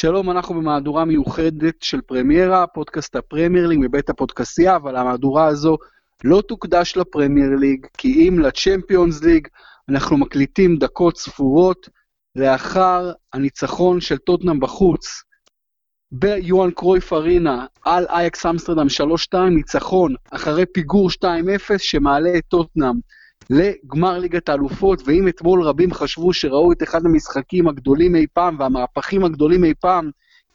שלום, אנחנו במהדורה מיוחדת של פרמיירה, פודקאסט הפרמייר ליג מבית הפודקסייה, אבל המהדורה הזו לא תוקדש לפרמייר ליג, כי אם לצ'מפיונס ליג, אנחנו מקליטים דקות ספורות לאחר הניצחון של טוטנאם בחוץ ביואן קרויף ארינה על אייקס אמסטרדם 3-2, ניצחון אחרי פיגור 2-0 שמעלה את טוטנאם לגמר ליגת האלופות, ואם אתמול רבים חשבו שראו את אחד המשחקים הגדולים אי פעם והמהפכים הגדולים אי פעם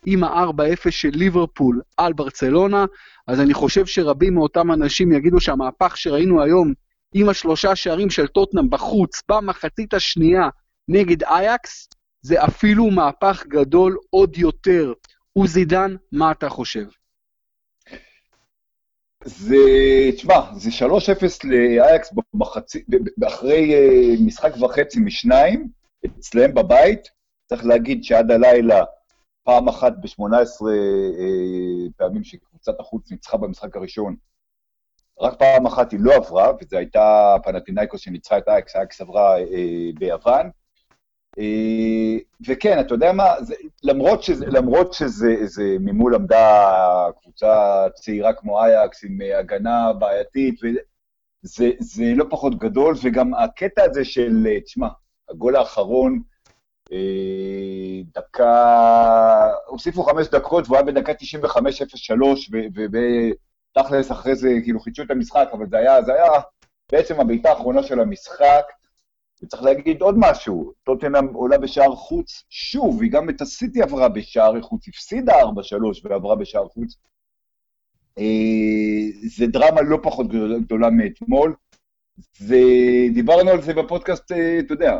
עם ה-4-0 של ליברפול על ברצלונה, אז אני חושב שרבים מאותם אנשים יגידו שהמהפך שראינו היום עם השלושה שערים של טוטנאם בחוץ במחצית השנייה נגד אייקס, זה אפילו מהפך גדול עוד יותר. עוזי דן, מה אתה חושב? זה, תשמע, זה 3-0 לאייקס אחרי אה, משחק וחצי משניים, אצלם בבית. צריך להגיד שעד הלילה, פעם אחת ב-18 אה, פעמים שקבוצת החוץ ניצחה במשחק הראשון, רק פעם אחת היא לא עברה, וזו הייתה פנטינאיקוס שניצחה את אייקס, אייקס עברה אה, ביוון. אה, וכן, אתה יודע מה, זה, למרות שזה, למרות שזה ממול עמדה קבוצה צעירה כמו אייקס עם אה, הגנה בעייתית, זה, זה לא פחות גדול, וגם הקטע הזה של, אה, תשמע, הגול האחרון, דקה, הוסיפו חמש דקות והוא היה בדקה 95-03, ותכלס אחרי זה כאילו חידשו את המשחק, אבל זה היה, זה היה בעצם הבעיטה האחרונה של המשחק. וצריך להגיד עוד משהו, טוטנאם עולה בשער חוץ, שוב, היא גם את הסיטי עברה בשער חוץ, הפסידה 4-3 ועברה בשער חוץ. אה, זה דרמה לא פחות גדולה מאתמול, ודיברנו על זה בפודקאסט, אה, אתה יודע,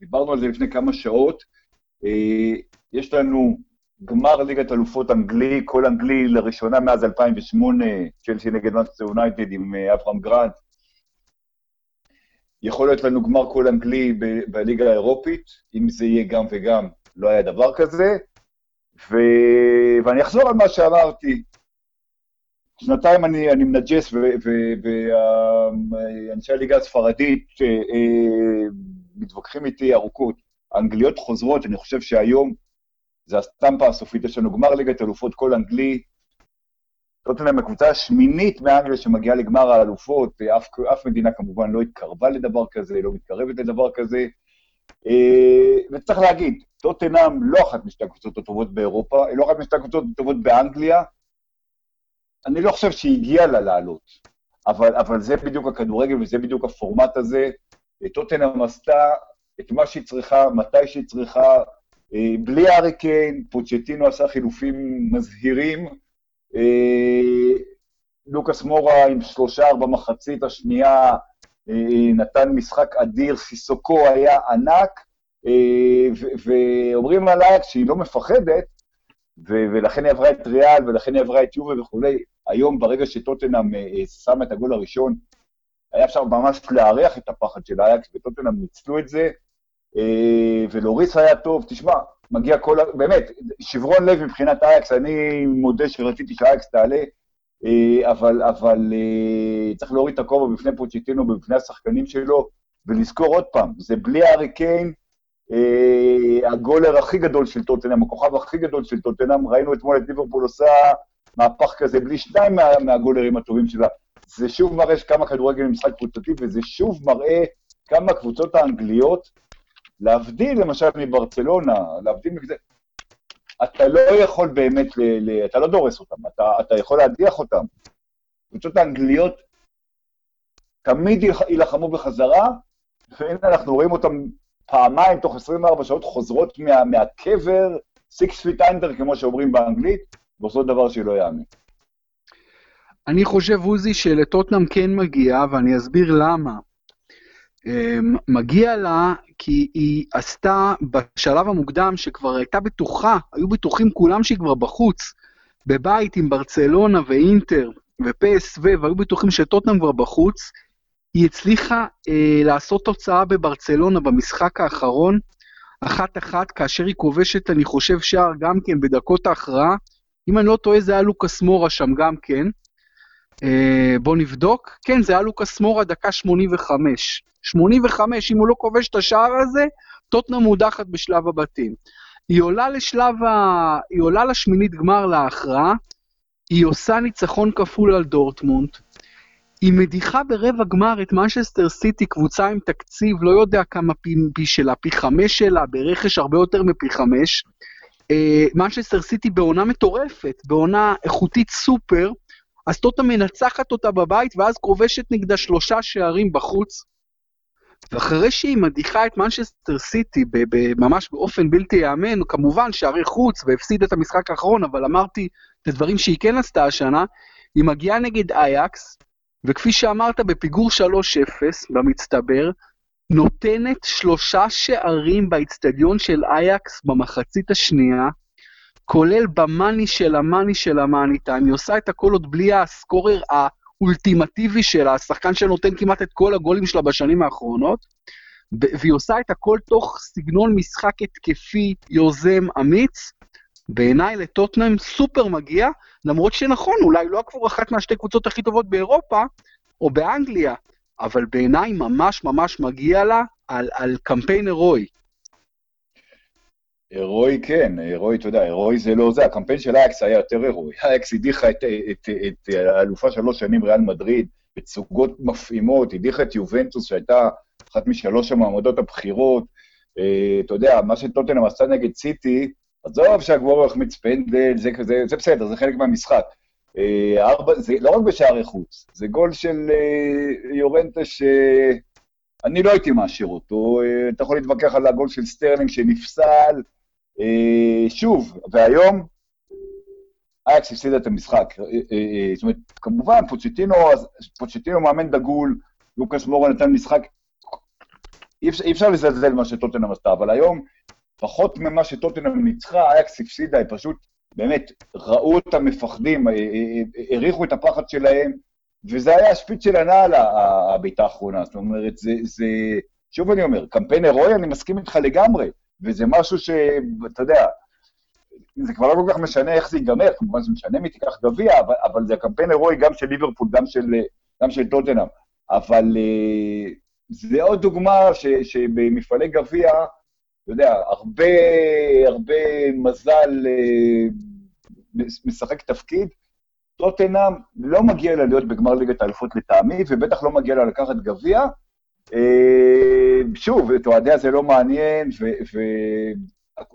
דיברנו על זה לפני כמה שעות. אה, יש לנו גמר ליגת אלופות אנגלי, כל אנגלי לראשונה מאז 2008, צ'לסי נגד מנסטר יונייטד עם אברהם גרנט. יכול להיות לנו גמר כל אנגלי ב- בליגה האירופית, אם זה יהיה גם וגם, לא היה דבר כזה. ו... ואני אחזור על מה שאמרתי. שנתיים אני, אני מנג'ס, ואנשי הליגה הספרדית אה, אה, מתווכחים איתי ארוכות. האנגליות חוזרות, אני חושב שהיום זה הסטמפה הסופית, יש לנו גמר ליגת אלופות כל אנגלי, טוטנאם הקבוצה השמינית מאנגליה שמגיעה לגמר האלופות, אף, אף מדינה כמובן לא התקרבה לדבר כזה, לא מתקרבת לדבר כזה. אה, וצריך להגיד, טוטנאם לא אחת משתי הקבוצות הטובות באירופה, היא לא אחת משתי הקבוצות הטובות באנגליה. אני לא חושב שהיא הגיעה לה לעלות, אבל, אבל זה בדיוק הכדורגל וזה בדיוק הפורמט הזה. טוטנאם עשתה את מה שהיא צריכה, מתי שהיא צריכה, אה, בלי ארי קיין, פוצ'טינו עשה חילופים מזהירים, אה, לוקאס מורה עם שלושה במחצית השנייה אה, נתן משחק אדיר, סיסוקו היה ענק, אה, ואומרים עליה שהיא לא מפחדת, ולכן היא עברה את ריאל, ולכן היא עברה את יובה וכולי. היום, ברגע שטוטנאם שמה את הגול הראשון, היה אפשר ממש לארח את הפחד של אייקס, וטוטנאם ניצלו את זה, ולוריס היה טוב. תשמע, מגיע כל, באמת, שברון לב מבחינת אייקס, אני מודה שרציתי שאייקס תעלה, אה, אבל, אבל אה, צריך להוריד את הכובע בפני פוצ'יטינו ובפני השחקנים שלו, ולזכור עוד פעם, זה בלי הארי קיין, אה, הגולר הכי גדול של טוטנאם, הכוכב הכי גדול של טוטנאם, ראינו אתמול את ליברפול עושה מהפך כזה בלי שניים מה, מהגולרים הטובים שלה. זה שוב מראה כמה כדורגל משחק קבוצתי, וזה שוב מראה כמה הקבוצות האנגליות להבדיל למשל מברצלונה, להבדיל מזה, אתה לא יכול באמת, ל, ל, אתה לא דורס אותם, אתה, אתה יכול להדיח אותם. קבוצות האנגליות תמיד יילחמו בחזרה, והנה אנחנו רואים אותם פעמיים תוך 24 שעות חוזרות מה, מהקבר, six feet under, כמו שאומרים באנגלית, ועושות דבר שלא יאמין. אני חושב, עוזי, שלטוטנאם כן מגיע, ואני אסביר למה. אמ, מגיע לה כי היא עשתה בשלב המוקדם שכבר הייתה בטוחה, היו בטוחים כולם שהיא כבר בחוץ, בבית עם ברצלונה ואינטר ופסו, והיו בטוחים שטוטנאם כבר בחוץ, היא הצליחה אה, לעשות תוצאה בברצלונה במשחק האחרון, אחת-אחת, כאשר היא כובשת, אני חושב, שער גם כן בדקות ההכרעה. אם אני לא טועה, זה היה לוקאס מורה שם גם כן. אה, בוא נבדוק. כן, זה היה לוקאס מורה, דקה 85. 85, אם הוא לא כובש את השער הזה, טוטנאם מודחת בשלב הבתים. היא עולה לשלב ה... היא עולה לשמינית גמר להכרעה, היא עושה ניצחון כפול על דורטמונד, היא מדיחה ברבע גמר את מנצ'סטר סיטי, קבוצה עם תקציב, לא יודע כמה פי, פי שלה, פי חמש שלה, ברכש הרבה יותר מפי חמש. מנצ'סטר סיטי בעונה מטורפת, בעונה איכותית סופר, אז טוטנאם מנצחת אותה בבית, ואז כובשת נגדה שלושה שערים בחוץ. ואחרי שהיא מדיחה את מנצ'סטר סיטי ממש באופן בלתי ייאמן, כמובן שערי חוץ והפסידה את המשחק האחרון, אבל אמרתי את הדברים שהיא כן עשתה השנה, היא מגיעה נגד אייקס, וכפי שאמרת, בפיגור 3-0 במצטבר, נותנת שלושה שערים באיצטדיון של אייקס במחצית השנייה, כולל במאני של המאני של המאני טיים, היא עושה את הכל עוד בלי הסקורר האולטימטיבי שלה, השחקן שנותן כמעט את כל הגולים שלה בשנים האחרונות, והיא עושה את הכל תוך סגנון משחק התקפי, יוזם, אמיץ. בעיניי לטוטנאם סופר מגיע, למרות שנכון, אולי לא עקבו אחת מהשתי קבוצות הכי טובות באירופה, או באנגליה, אבל בעיניי ממש ממש מגיע לה על, על קמפיין הירואי. הירואי כן, הירואי, אתה יודע, הירואי זה לא זה, הקמפיין של אייקס היה יותר הירואי. אייקס הדיחה את, את, את, את האלופה שלוש שנים, ריאל מדריד, בתצוגות מפעימות, הדיחה את יובנטוס, שהייתה אחת משלוש המועמדות הבכירות. אה, אתה יודע, מה שטוטנאם עשתה נגד סיטי, עזוב שאגוארו החמיץ פנדל, זה, זה, זה בסדר, זה חלק מהמשחק. אה, ארבע, זה לא רק בשערי חוץ, זה גול של אה, יורנטה שאני לא הייתי מאשר אותו. אה, אתה יכול להתווכח על הגול של סטרלינג שנפסל. אה, שוב, והיום אייקס הפסידה את המשחק. אה, אה, זאת אומרת, כמובן, פוצ'טינו, פוצ'טינו מאמן דגול, לוקאס מורה נתן משחק, אי אפשר, אפשר לזלזל מה שטוטנאם עשתה, אבל היום, פחות ממה שטוטנאם ניצחה, אייקס הפסידה, היא פשוט, באמת, ראו אותם מפחדים, העריכו את הפחד שלהם, וזה היה השפיץ של הנעל, הבעיטה האחרונה. זאת אומרת, זה, זה, שוב אני אומר, קמפיין הירואי, אני מסכים איתך לגמרי, וזה משהו שאתה יודע, זה כבר לא כל כך משנה איך זה ייגמר, כמובן זה משנה מי תיקח גביע, אבל, אבל זה קמפיין הירואי גם של ליברפול, גם של, גם של טוטנאם. אבל uh, זה עוד דוגמה ש, שבמפעלי גביע, אתה יודע, הרבה, הרבה מזל uh, משחק תפקיד. טוטנאם לא מגיע לה להיות בגמר ליגת האלופות לטעמי, ובטח לא מגיע לה לקחת גביע. Uh, שוב, את אוהדי הזה לא מעניין,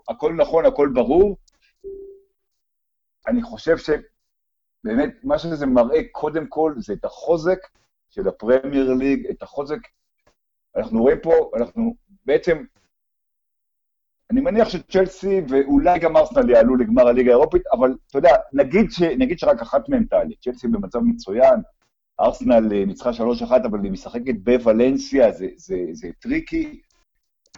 והכל נכון, הכל ברור. אני חושב שבאמת, מה שזה מראה קודם כל, זה את החוזק של הפרמייר ליג, את החוזק, אנחנו רואים פה, אנחנו בעצם, אני מניח שצ'לסי ואולי גם ארסנל יעלו לגמר הליגה האירופית, אבל אתה יודע, נגיד, ש, נגיד שרק אחת מהן תעלה, צ'לסי במצב מצוין, ארסנל אה, ניצחה 3-1, אבל היא משחקת בוולנסיה, זה, זה, זה tricky,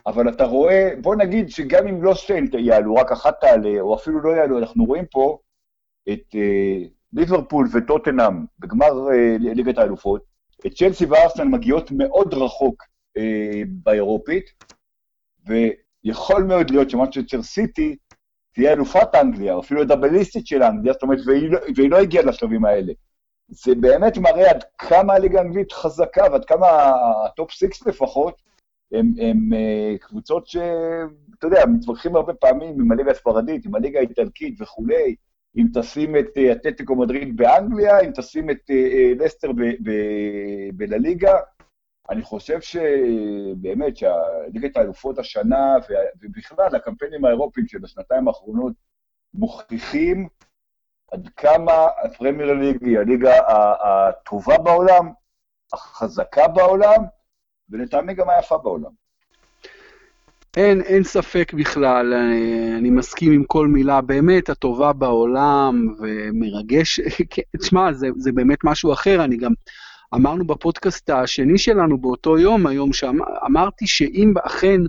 אבל אתה רואה, בוא נגיד שגם אם לא שתיהן יעלו, רק אחת תעלה, או אפילו לא יעלו, אנחנו רואים פה את אה, ליברפול וטוטנאם בגמר אה, ליגת האלופות, את צ'לסי וארסנל מגיעות מאוד רחוק אה, באירופית, ויכול מאוד להיות שמנצ'סטר סיטי תהיה אלופת אנגליה, או אפילו דאבליסטית של אנגליה, זאת אומרת, והיא, לא, והיא לא הגיעה לשלבים האלה. זה באמת מראה עד כמה הליגה האנגלית חזקה, ועד כמה ה top six לפחות, הם, הם קבוצות שאתה יודע, מתווכחים הרבה פעמים עם הליגה הספרדית, עם הליגה האיטלקית וכולי, אם תשים את אתלטיקו מדריד באנגליה, אם תשים את לסטר בלליגה. אני חושב שבאמת שהליגת האלופות השנה, ובכלל הקמפיינים האירופיים של השנתיים האחרונות, מוכיחים עד כמה הפרמייר ליג היא הליגה הטובה בעולם, החזקה בעולם, ולטעמי גם היפה בעולם. אין, אין ספק בכלל, אני, אני מסכים עם כל מילה, באמת הטובה בעולם ומרגש, כן, תשמע, זה, זה באמת משהו אחר, אני גם אמרנו בפודקאסט השני שלנו באותו יום, היום שאמרתי שאם אכן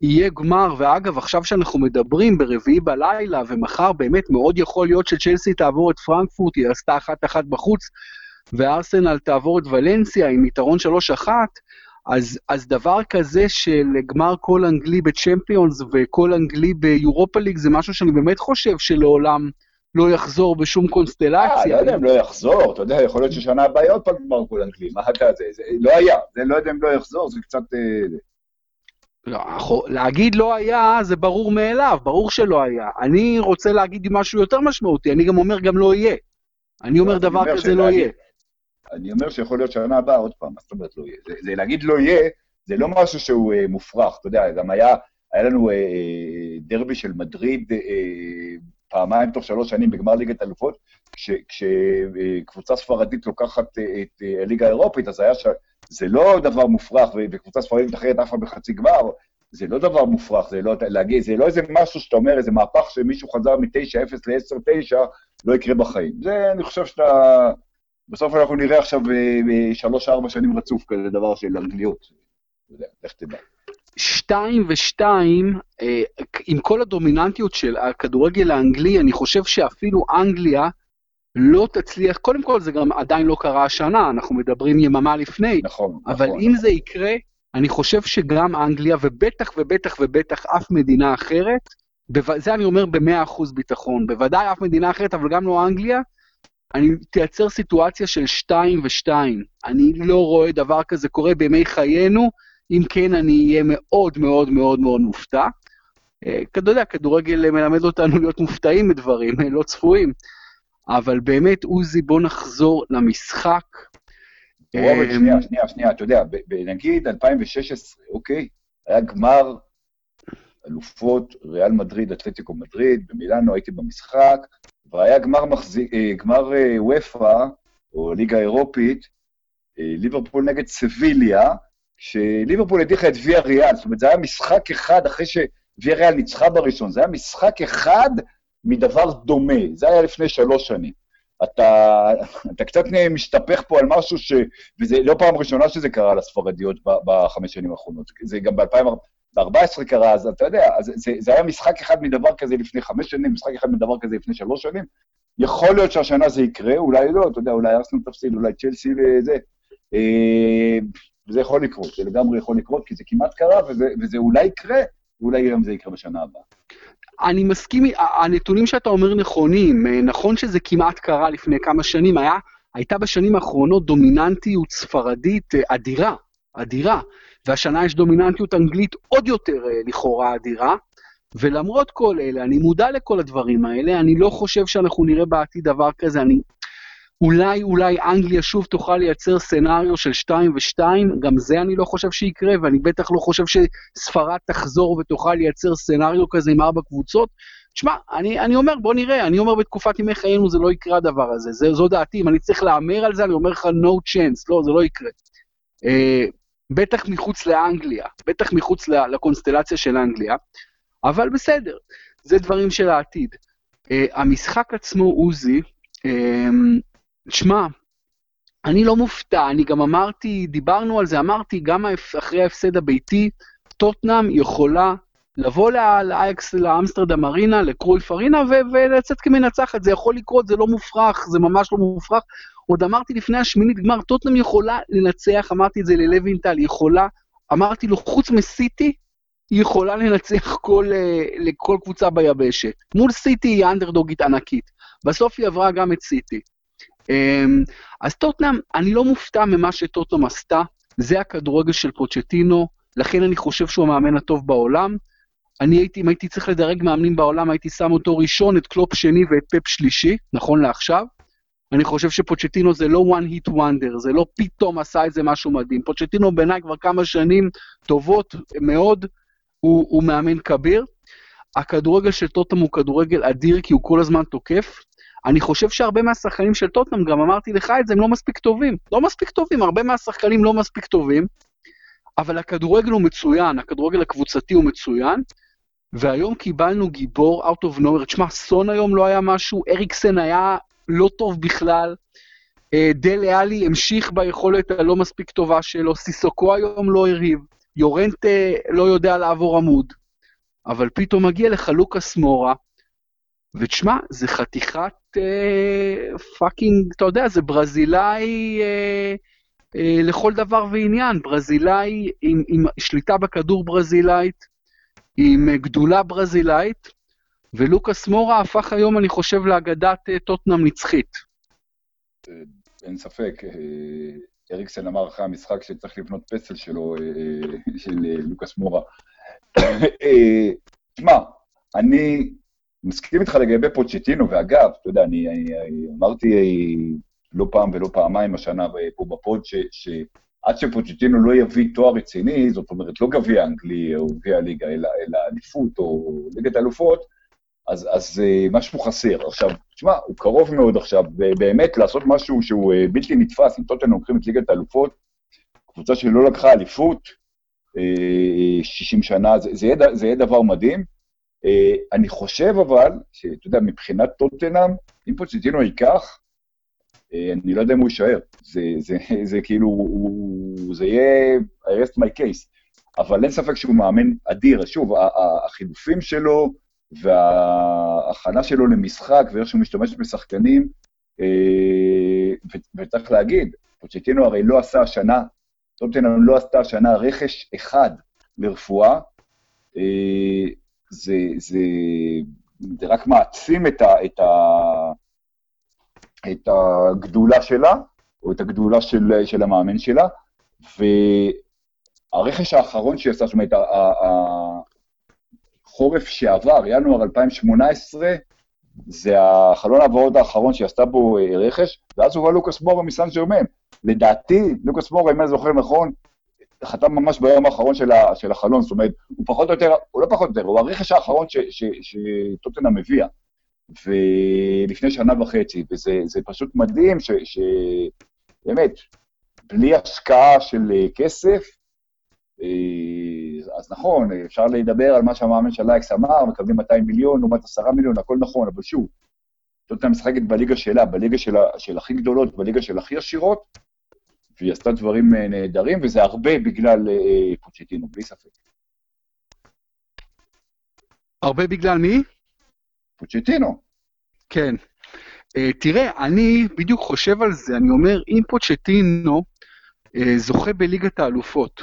יהיה גמר, ואגב, עכשיו שאנחנו מדברים ברביעי בלילה, ומחר באמת מאוד יכול להיות שצ'לסי תעבור את פרנקפורט, היא עשתה אחת-אחת בחוץ, וארסנל תעבור את ולנסיה עם יתרון 3-1, אז, אז דבר כזה של גמר כל אנגלי בצ'מפיונס וכל אנגלי ביורופה ליג זה משהו שאני באמת חושב שלעולם לא יחזור בשום קונסטלציה. אה, לא יודע אם לא יחזור, אתה יודע, יכול להיות ששנה הבאה עוד פעם גמר כל אנגלי, מה אתה, זה, זה לא היה, זה לא יודע אם לא יחזור, זה קצת... אה, לא, להגיד לא היה, זה ברור מאליו, ברור שלא היה. אני רוצה להגיד משהו יותר משמעותי, אני גם אומר גם לא יהיה. אני אומר דבר כזה לא יהיה. אני אומר שיכול להיות שנה הבאה עוד פעם, מה זאת אומרת לא יהיה? זה, זה להגיד לא יהיה, זה לא משהו שהוא אה, מופרך, אתה יודע, גם היה, היה לנו אה, אה דרבי של מדריד אה, פעמיים תוך שלוש שנים בגמר ליגת אלופות, כשקבוצה ספרדית לוקחת אה, את אה, הליגה האירופית, אז היה ש... זה לא דבר מופרך, וקבוצה ספרדית אחרת עפה בחצי גמר, זה לא דבר מופרך, זה לא, להגיד, זה לא איזה משהו שאתה אומר, איזה מהפך שמישהו חזר מ-9-0 ל-10-9, לא יקרה בחיים. זה, אני חושב שאתה... בסוף אנחנו נראה עכשיו אה, שלוש-ארבע שנים רצוף כזה דבר של אנגליות. לך תדע. שתיים ושתיים, אה, עם כל הדומיננטיות של הכדורגל האנגלי, אני חושב שאפילו אנגליה לא תצליח, קודם כל זה גם עדיין לא קרה השנה, אנחנו מדברים יממה לפני, נכון, אבל נכון. אם זה יקרה, אני חושב שגם אנגליה, ובטח ובטח ובטח אף מדינה אחרת, זה אני אומר במאה אחוז ביטחון, בוודאי אף מדינה אחרת, אבל גם לא אנגליה, אני תייצר סיטואציה של שתיים ושתיים. אני לא רואה דבר כזה קורה בימי חיינו, אם כן אני אהיה מאוד מאוד מאוד מאוד מופתע. אה, אתה יודע, כדורגל מלמד אותנו להיות מופתעים מדברים, לא צפויים. אבל באמת, עוזי, בוא נחזור למשחק. רוברט, אמ, שנייה, שנייה, שנייה, אתה יודע, נגיד 2016, אוקיי? היה גמר אלופות ריאל מדריד, אתלטיקו מדריד, במילאנו הייתי במשחק, והיה גמר, מחזיק, אה, גמר אה, וופא, או ליגה אירופית, אה, ליברפול נגד סביליה, שליברפול הדיחה את ויה ריאל, זאת אומרת, זה היה משחק אחד אחרי שוויה ריאל ניצחה בראשון, זה היה משחק אחד מדבר דומה, זה היה לפני שלוש שנים. אתה, אתה קצת משתפך פה על משהו ש... וזה לא פעם ראשונה שזה קרה לספרדיות בחמש שנים האחרונות, זה גם ב-2014 קרה, אז אתה יודע, אז זה, זה היה משחק אחד מדבר כזה לפני חמש שנים, משחק אחד מדבר כזה לפני שלוש שנים. יכול להיות שהשנה זה יקרה, אולי לא, אתה יודע, אולי ארסנל תפסיד, אולי צ'לסי וזה. אה, זה יכול לקרות, זה לגמרי יכול לקרות, כי זה כמעט קרה, וזה, וזה אולי יקרה, ואולי גם זה יקרה בשנה הבאה. אני מסכים, הנתונים שאתה אומר נכונים, אה, נכון שזה כמעט קרה לפני כמה שנים, היה, הייתה בשנים האחרונות דומיננטיות ספרדית אה, אדירה, אדירה, והשנה יש דומיננטיות אנגלית עוד יותר אה, לכאורה אדירה, ולמרות כל אלה, אני מודע לכל הדברים האלה, אני לא חושב שאנחנו נראה בעתיד דבר כזה, אני אולי, אולי אנגליה שוב תוכל לייצר סצנריו של 2 ו-2, גם זה אני לא חושב שיקרה, ואני בטח לא חושב שספרד תחזור ותוכל לייצר סצנריו כזה עם ארבע קבוצות. תשמע, אני, אני אומר, בוא נראה, אני אומר בתקופת ימי חיינו זה לא יקרה הדבר הזה, זה, זו דעתי, אם אני צריך להמר על זה, אני אומר לך no chance, לא, זה לא יקרה. Uh, בטח מחוץ לאנגליה, בטח מחוץ לקונסטלציה של אנגליה, אבל בסדר, זה דברים של העתיד. Uh, המשחק עצמו, עוזי, uh, שמע, אני לא מופתע, אני גם אמרתי, דיברנו על זה, אמרתי, גם אחרי ההפסד הביתי, טוטנאם יכולה לבוא לאייקס, לאמסטרדם ארינה, לקרויף ארינה, ולצאת כמנצחת, זה יכול לקרות, זה לא מופרך, זה ממש לא מופרך. עוד אמרתי לפני השמינית גמר, טוטנאם יכולה לנצח, אמרתי את זה ללוינטל, יכולה, אמרתי לו, חוץ מסיטי, היא יכולה לנצח כל, אה, לכל קבוצה ביבשת. מול סיטי היא אנדרדוגית ענקית. בסוף היא עברה גם את סיטי. אמ, אז טוטנאם, אני לא מופתע ממה שטוטנאם עשתה, זה הכדורגל של פוצ'טינו, לכן אני חושב שהוא המאמן הטוב בעולם. אני הייתי, אם הייתי צריך לדרג מאמנים בעולם, הייתי שם אותו ראשון, את קלופ שני ואת פפ שלישי, נכון לעכשיו. אני חושב שפוצ'טינו זה לא one hit wonder, זה לא פתאום עשה איזה משהו מדהים. פוצ'טינו בעיניי כבר כמה שנים טובות מאוד, הוא, הוא מאמן כביר. הכדורגל של טוטנאם הוא כדורגל אדיר כי הוא כל הזמן תוקף. אני חושב שהרבה מהשחקנים של טוטנאם, גם אמרתי לך את זה, הם לא מספיק טובים. לא מספיק טובים, הרבה מהשחקנים לא מספיק טובים, אבל הכדורגל הוא מצוין, הכדורגל הקבוצתי הוא מצוין, והיום קיבלנו גיבור out of nowhere. תשמע, סון היום לא היה משהו, אריקסן היה לא טוב בכלל, אה, דל אלי המשיך ביכולת הלא מספיק טובה שלו, סיסוקו היום לא הריב, יורנטה לא יודע לעבור עמוד, אבל פתאום מגיע לך לוקאס מורה, ותשמע, זה חתיכת fucking, אתה יודע, זה ברזילאי אה, אה, לכל דבר ועניין, ברזילאי עם, עם שליטה בכדור ברזילאית, עם גדולה ברזילאית, ולוקאס מורה הפך היום, אני חושב, לאגדת אה, טוטנאם נצחית. אה, אין ספק, אה, אריקסן אמר אחרי המשחק שצריך לבנות פסל שלו, של לוקאס מורה. תשמע, אני מסכים איתך לגבי פוצ'טינו, ואגב, אתה יודע, אני, אני, אני אמרתי לא פעם ולא פעמיים השנה פה בפוד, שעד שפוצ'טינו לא יביא תואר רציני, זאת אומרת, לא גביע אנגלי או גביע ליגה, אלא, אלא אליפות או ליגת אלופות, אז, אז משהו חסר. עכשיו, תשמע, הוא קרוב מאוד עכשיו, באמת לעשות משהו שהוא בלתי נתפס, אם טוטן לוקחים את ליגת האלופות, קבוצה שלא לקחה אליפות, uh, 60 שנה, זה, זה, יהיה, זה יהיה דבר מדהים. Uh, אני חושב אבל, שאתה יודע, מבחינת טוטנאם, אם פוצ'טינו ייקח, uh, אני לא יודע אם הוא יישאר. זה, זה, זה, כאילו, הוא, זה יהיה I rest my case. אבל אין ספק שהוא מאמן אדיר. שוב, החילופים שלו, וההכנה שלו למשחק ואיך שהוא משתמש בשחקנים, אה, וצריך להגיד, פוצ'טינו הרי לא עשה השנה, טוטנאם לא עשתה השנה רכש אחד לרפואה, אה, זה, זה, זה רק מעצים את, ה, את, ה, את הגדולה שלה, או את הגדולה של, של המאמן שלה, והרכש האחרון שהיא עשתה, זאת אומרת, החורף שעבר, ינואר 2018, זה החלון העברות האחרון שהיא עשתה בו אה, רכש, ואז הובא לוקאס מורה מסן ג'רמן. לדעתי, לוקאס מורה, אם אני זוכר נכון, חתם ממש ביום האחרון של, ה, של החלון, זאת אומרת, הוא פחות או יותר, הוא לא פחות או יותר, הוא הרכש האחרון שטוטנאם הביאה, ולפני שנה וחצי, וזה פשוט מדהים שבאמת, בלי השקעה של אה, כסף, אה, אז נכון, אפשר לדבר על מה שהמאמן של אייקס אמר, מקבלים 200 מיליון לעומת 10 מיליון, הכל נכון, אבל שוב, טוטנאם משחקת בליגה שלה, בליגה של, של הכי גדולות, בליגה של הכי עשירות, והיא עשתה דברים אה, נהדרים, וזה הרבה בגלל אה, פוצ'טינו, בלי ספק. הרבה בגלל מי? פוצ'טינו. כן. Uh, תראה, אני בדיוק חושב על זה, אני אומר, אם פוצ'טינו זוכה בליגת האלופות,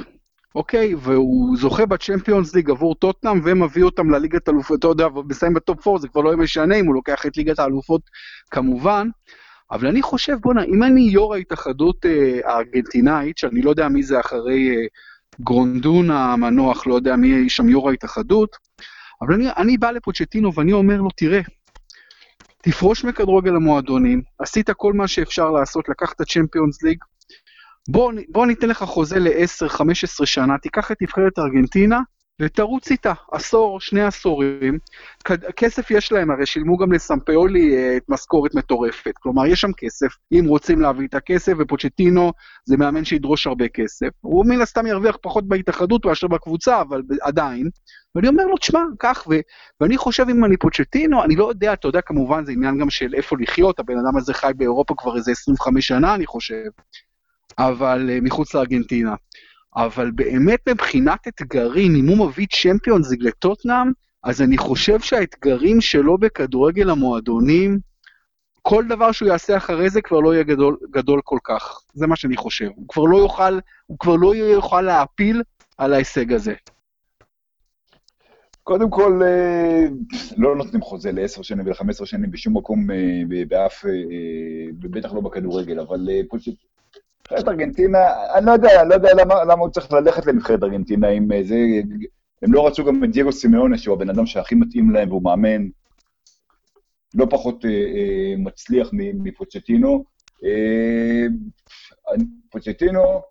אוקיי? והוא זוכה בצ'מפיונס ליג עבור טוטנאם ומביא אותם לליגת האלופות, אתה יודע, ומסיים בטופ 4, זה כבר לא משנה אם הוא לוקח את ליגת האלופות כמובן, אבל אני חושב, בואנה, אם אני יו"ר ההתאחדות אה, הארגנטינאית, שאני לא יודע מי זה אחרי אה, גרונדון המנוח, לא יודע מי שם יו"ר ההתאחדות, אבל אני, אני בא לפוצ'טינו ואני אומר לו, תראה, תפרוש מכדורגל המועדונים, עשית כל מה שאפשר לעשות, לקחת צ'מפיונס ליג, בוא, בוא ניתן לך חוזה ל-10-15 שנה, תיקח את נבחרת ארגנטינה ותרוץ איתה, עשור, שני עשורים. כסף יש להם, הרי שילמו גם לסמפיולי אה, את משכורת מטורפת. כלומר, יש שם כסף, אם רוצים להביא את הכסף, ופוצ'טינו זה מאמן שידרוש הרבה כסף. הוא מן הסתם ירוויח פחות בהתאחדות מאשר בקבוצה, אבל עדיין. ואני אומר לו, תשמע, קח, ו... ואני חושב אם אני פוצ'טינו, אני לא יודע, אתה יודע, כמובן זה עניין גם של איפה לחיות, הבן אדם הזה חי באירופה כבר איזה 25 שנה, אני חושב. אבל אה, מחוץ לארגנטינה. אבל באמת מבחינת אתגרים, אם הוא מביא צ'מפיונס לטוטנאם, אז אני חושב שהאתגרים שלו בכדורגל המועדונים, כל דבר שהוא יעשה אחרי זה כבר לא יהיה גדול, גדול כל כך. זה מה שאני חושב. הוא כבר לא יוכל, הוא כבר לא יוכל להפיל על ההישג הזה. קודם כל, אה, לא נותנים חוזה לעשר שנים ולחמש עשרה שנים בשום מקום אה, באף, בטח לא בכדורגל, אבל נבחרת ארגנטינה, אני לא יודע, לא יודע למה, למה הוא צריך ללכת לנבחרת ארגנטינה אם אה, זה... הם לא רצו גם את דייגו סימאונה, שהוא הבן אדם שהכי מתאים להם, והוא מאמן לא פחות אה, אה, מצליח מפוצ'טינו. אה, פוצ'טינו,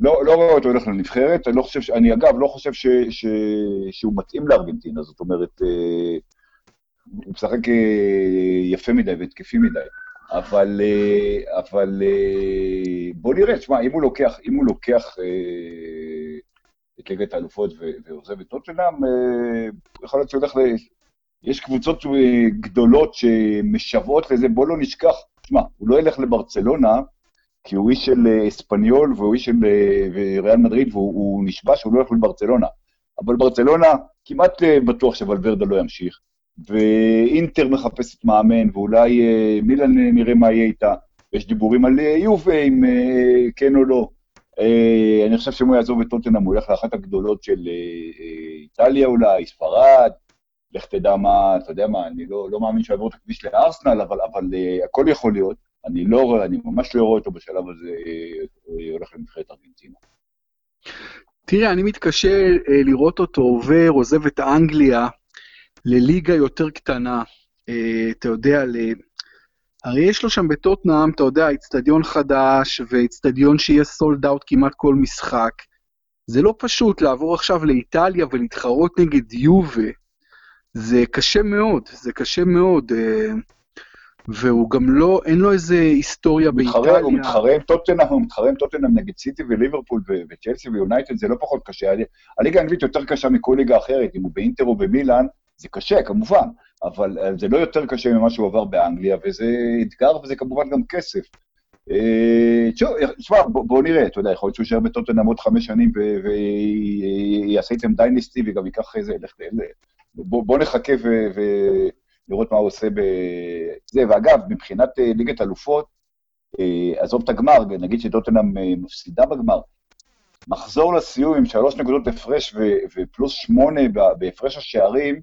לא, לא רואה אותו הולך לנבחרת, אני, לא חושב, אני אגב לא חושב ש, ש, שהוא מתאים לארגנטינה, זאת אומרת, אה, הוא משחק אה, יפה מדי והתקפי מדי. אבל, אה, אבל אה, בוא נראה, תשמע, אם הוא לוקח, אם הוא לוקח אה, את ליגת האלופות ועוזב את טוטנאם, יכול להיות שהוא הולך ל... יש קבוצות גדולות שמשוועות לזה, בוא לא נשכח, תשמע, הוא לא ילך לברצלונה, כי הוא איש של אספניול והוא איש של ריאל מדריד, והוא נשבע שהוא לא ילך לברצלונה. אבל ברצלונה, כמעט בטוח שוולברדה לא ימשיך. ואינטר מחפשת מאמן, ואולי אה, מילן אה, נראה מה יהיה איתה. יש דיבורים על אה, יובה, אם כן או לא. אני חושב שאם הוא יעזוב את טוטנאם, הוא ילך לאחת הגדולות של איטליה אולי, ספרד, לך תדע מה, אתה יודע מה, אני לא, לא מאמין שהוא יעבור את הכביש לארסנל, אבל, אבל הכל יכול להיות. אני לא רואה, אני ממש לא רואה אותו בשלב הזה הולך לנבחרת ארגנטינה. תראה, אני מתקשה לראות אותו עובר, עוזב את אנגליה לליגה יותר קטנה. אה, אתה יודע, ל... הרי יש לו שם בטוטנאם, אתה יודע, איצטדיון חדש, ואיצטדיון שיהיה סולד אאוט כמעט כל משחק. זה לא פשוט לעבור עכשיו לאיטליה ולהתחרות נגד יובה. זה קשה מאוד, זה קשה מאוד. אה, והוא גם לא, אין לו איזה היסטוריה באיטליה. הוא מתחרה עם טוטנאם, הוא מתחרה עם טוטנאם נגד סיטי וליברפול וצ'לסי ויונייטד, זה לא פחות קשה. הליגה האנגלית יותר קשה מכל ליגה אחרת, אם הוא באינטר או במילאן, זה קשה כמובן, אבל אה, זה לא יותר קשה ממה שהוא עבר באנגליה, וזה אתגר וזה כמובן גם כסף. תשמע, בוא נראה, אתה יודע, יכול להיות שהוא יישאר בטוטנאם עוד חמש שנים ויעשה איתם דייניסטי וגם ייקח איזה, בוא נחכה ולראות מה הוא עושה בזה. ואגב, מבחינת אה, ליגת אלופות, אה, עזוב את הגמר, נגיד שטוטנאם מפסידה בגמר, מחזור לסיום עם שלוש נקודות הפרש ופלוס שמונה בהפרש השערים,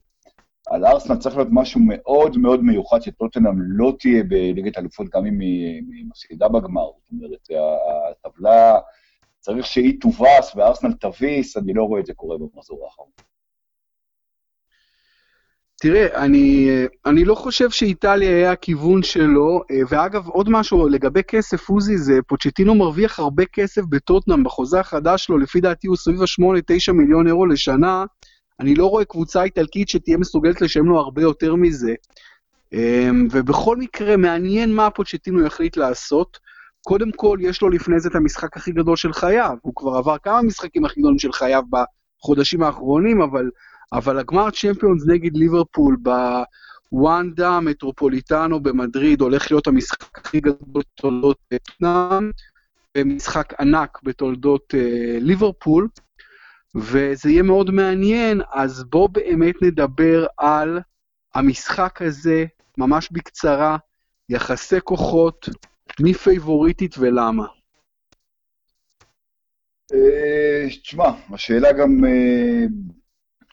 על ארסנל צריך להיות משהו מאוד מאוד מיוחד שטוטנאם לא תהיה בליגת אלופות גם אם היא מפסידה בגמר. זאת אומרת, הטבלה, צריך שהיא תובס וארסנל תביס, אני לא רואה את זה קורה במחזור האחרון. תראה, אני, אני לא חושב שאיטליה היה הכיוון שלו, ואגב, עוד משהו לגבי כסף, עוזי, זה פוצ'טינו מרוויח הרבה כסף בטוטנאם, בחוזה החדש שלו, לפי דעתי הוא סביב ה-8-9 מיליון אירו לשנה, אני לא רואה קבוצה איטלקית שתהיה מסוגלת לשלם לו הרבה יותר מזה. אמ, ובכל מקרה, מעניין מה פוצ'טינו יחליט לעשות. קודם כל, יש לו לפני זה את המשחק הכי גדול של חייו. הוא כבר עבר כמה משחקים הכי גדולים של חייו בחודשים האחרונים, אבל, אבל הגמר צ'מפיונס נגד ליברפול בוואנדה מטרופוליטנו במדריד הולך להיות המשחק הכי גדול בתולדות טוטנאם, ומשחק ענק בתולדות uh, ליברפול. וזה יהיה מאוד מעניין, אז בואו באמת נדבר על המשחק הזה, ממש בקצרה, יחסי כוחות, מי פייבוריטית ולמה. אה, תשמע, השאלה גם אה,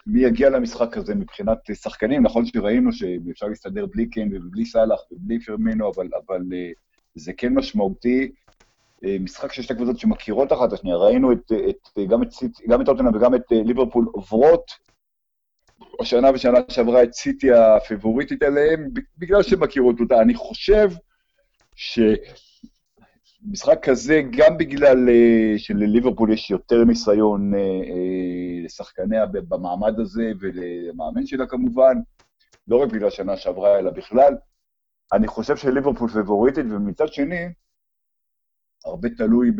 מי יגיע למשחק הזה מבחינת שחקנים, נכון שראינו שאפשר להסתדר בלי קן ובלי סאלח ובלי פרמינו, אבל, אבל אה, זה כן משמעותי. אה, משחק של שתי קבוצות שמכירות אחת את השנייה, ראינו את, את, גם את גם את טוטנאם וגם את אה, ליברפול עוברות השנה ושנה שעברה את סיטי הפיבוריטית עליהם, בגלל שהן מכירות אותה. אני חושב שמשחק כזה, גם בגלל אה, שלליברפול יש יותר ניסיון לשחקניה במעמד הזה ולמאמן שלה כמובן, לא רק בגלל שנה שעברה אלא בכלל, אני חושב שליברפול פיבוריטית, ומצד שני, הרבה תלוי אם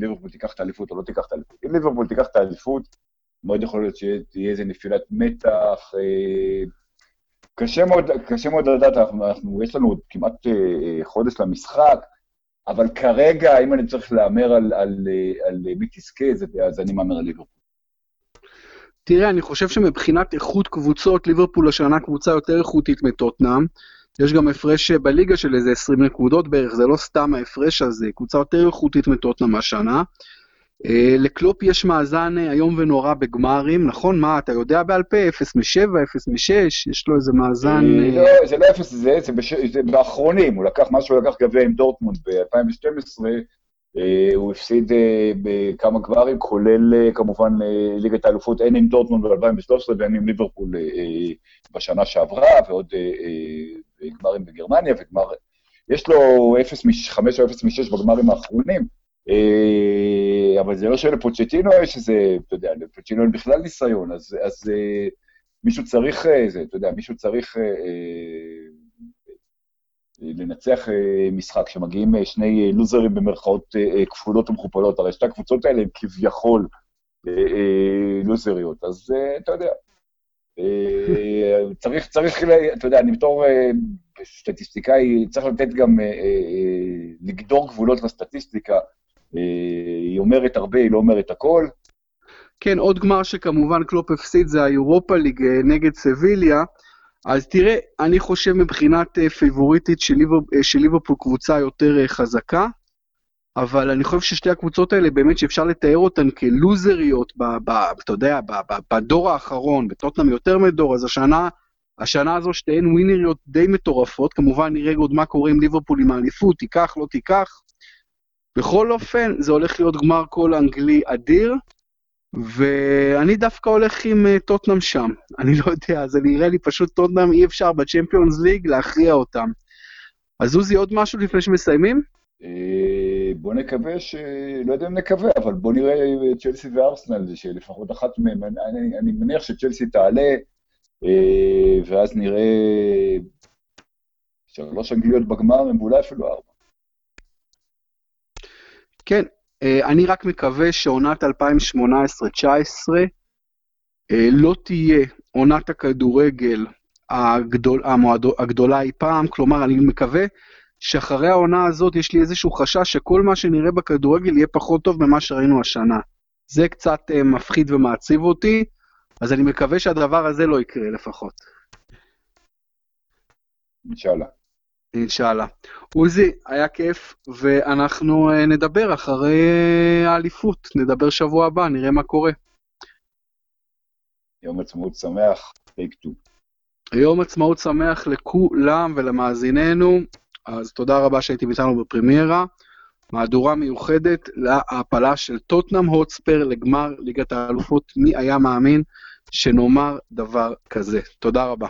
ליברפול תיקח את האליפות או לא תיקח את האליפות. אם ליברפול תיקח את האליפות, מאוד יכול להיות שתהיה איזה נפילת מתח. אה, קשה מאוד, קשה מאוד לדעת, אנחנו, אנחנו, יש לנו עוד כמעט אה, חודש למשחק, אבל כרגע, אם אני צריך להמר על, על, על מי תזכה, אז אני מהמר על ליברפול. תראה, אני חושב שמבחינת איכות קבוצות, ליברפול השנה קבוצה יותר איכותית מטוטנאם. יש גם הפרש בליגה של איזה 20 נקודות בערך, זה לא סתם ההפרש הזה, קבוצה יותר איכותית מטוטנאם השנה. Uh, לקלופ יש מאזן uh, איום ונורא בגמרים, נכון? מה, אתה יודע בעל פה? 0 מ-7, 0 מ-6, יש לו איזה מאזן... לא, זה לא 0, זה, זה, בש... זה באחרונים, הוא לקח מה שהוא לקח גביע עם דורטמונד ב-2012, uh, הוא הפסיד בכמה גמרים, כולל כמובן ליגת האלופות, הן עם דורטמונד ב-2013 והן עם ליברפול בשנה שעברה, ועוד uh, uh, גמרים בגרמניה, וגמר... יש לו 0 מ-5 או 0 מ-6 בגמרים האחרונים, אה, אבל זה לא שלפוצ'טינו יש איזה, אתה יודע, לפוצ'טינו אין בכלל ניסיון, אז, אז אה, מישהו צריך, אה, זה, אתה יודע, מישהו צריך לנצח משחק שמגיעים שני לוזרים במרכאות כפולות ומכופלות, הרי שתי הקבוצות האלה הן כביכול לוזריות, אז אתה יודע, צריך, צריך, אתה יודע, אני בתור סטטיסטיקאי צריך לתת גם, אה, אה, לגדור גבולות לסטטיסטיקה. אה, היא אומרת הרבה, היא לא אומרת הכל. כן, עוד גמר שכמובן קלופ הפסיד זה היורופה ליג נגד סביליה. אז תראה, אני חושב מבחינת פייבוריטית של ליברפול קבוצה יותר חזקה, אבל אני חושב ששתי הקבוצות האלה באמת שאפשר לתאר אותן כלוזריות, ב, ב, אתה יודע, ב, ב, בדור האחרון, בטוטנאם יותר מדור, אז השנה השנה הזו שתיהן ווינריות די מטורפות, כמובן נראה עוד מה קורה עם ליברפול עם האליפות, תיקח, לא תיקח. בכל אופן, זה הולך להיות גמר קול אנגלי אדיר, ואני דווקא הולך עם אה, טוטנאם שם. אני לא יודע, זה נראה לי פשוט טוטנאם אי אפשר בצ'מפיונס ליג להכריע אותם. אז עוזי, עוד משהו לפני שמסיימים? אה, בוא נקווה ש... לא יודע אם נקווה, אבל בוא נראה צ'לסי וארסנל, שלפחות אחת מהן, אני, אני מניח שצ'לסי תעלה, אה, ואז נראה שלוש אנגליות בגמר, ואולי אפילו ארבע. כן, אה, אני רק מקווה שעונת 2018-2019 לא תהיה עונת הכדורגל הגדול, המועדו, הגדולה אי פעם, כלומר אני מקווה שאחרי העונה הזאת יש לי איזשהו חשש שכל מה שנראה בכדורגל יהיה פחות טוב ממה שראינו השנה. זה קצת uh, מפחיד ומעציב אותי, אז אני מקווה שהדבר הזה לא יקרה לפחות. אינשאללה. אינשאללה. עוזי, היה כיף, ואנחנו uh, נדבר אחרי uh, האליפות, נדבר שבוע הבא, נראה מה קורה. יום עצמאות שמח, טייק טו. יום עצמאות שמח לכולם ולמאזיננו. אז תודה רבה שהייתם איתנו בפרמיירה. מהדורה מיוחדת להעפלה של טוטנאם הוטספר לגמר ליגת האלופות. מי היה מאמין שנאמר דבר כזה? תודה רבה.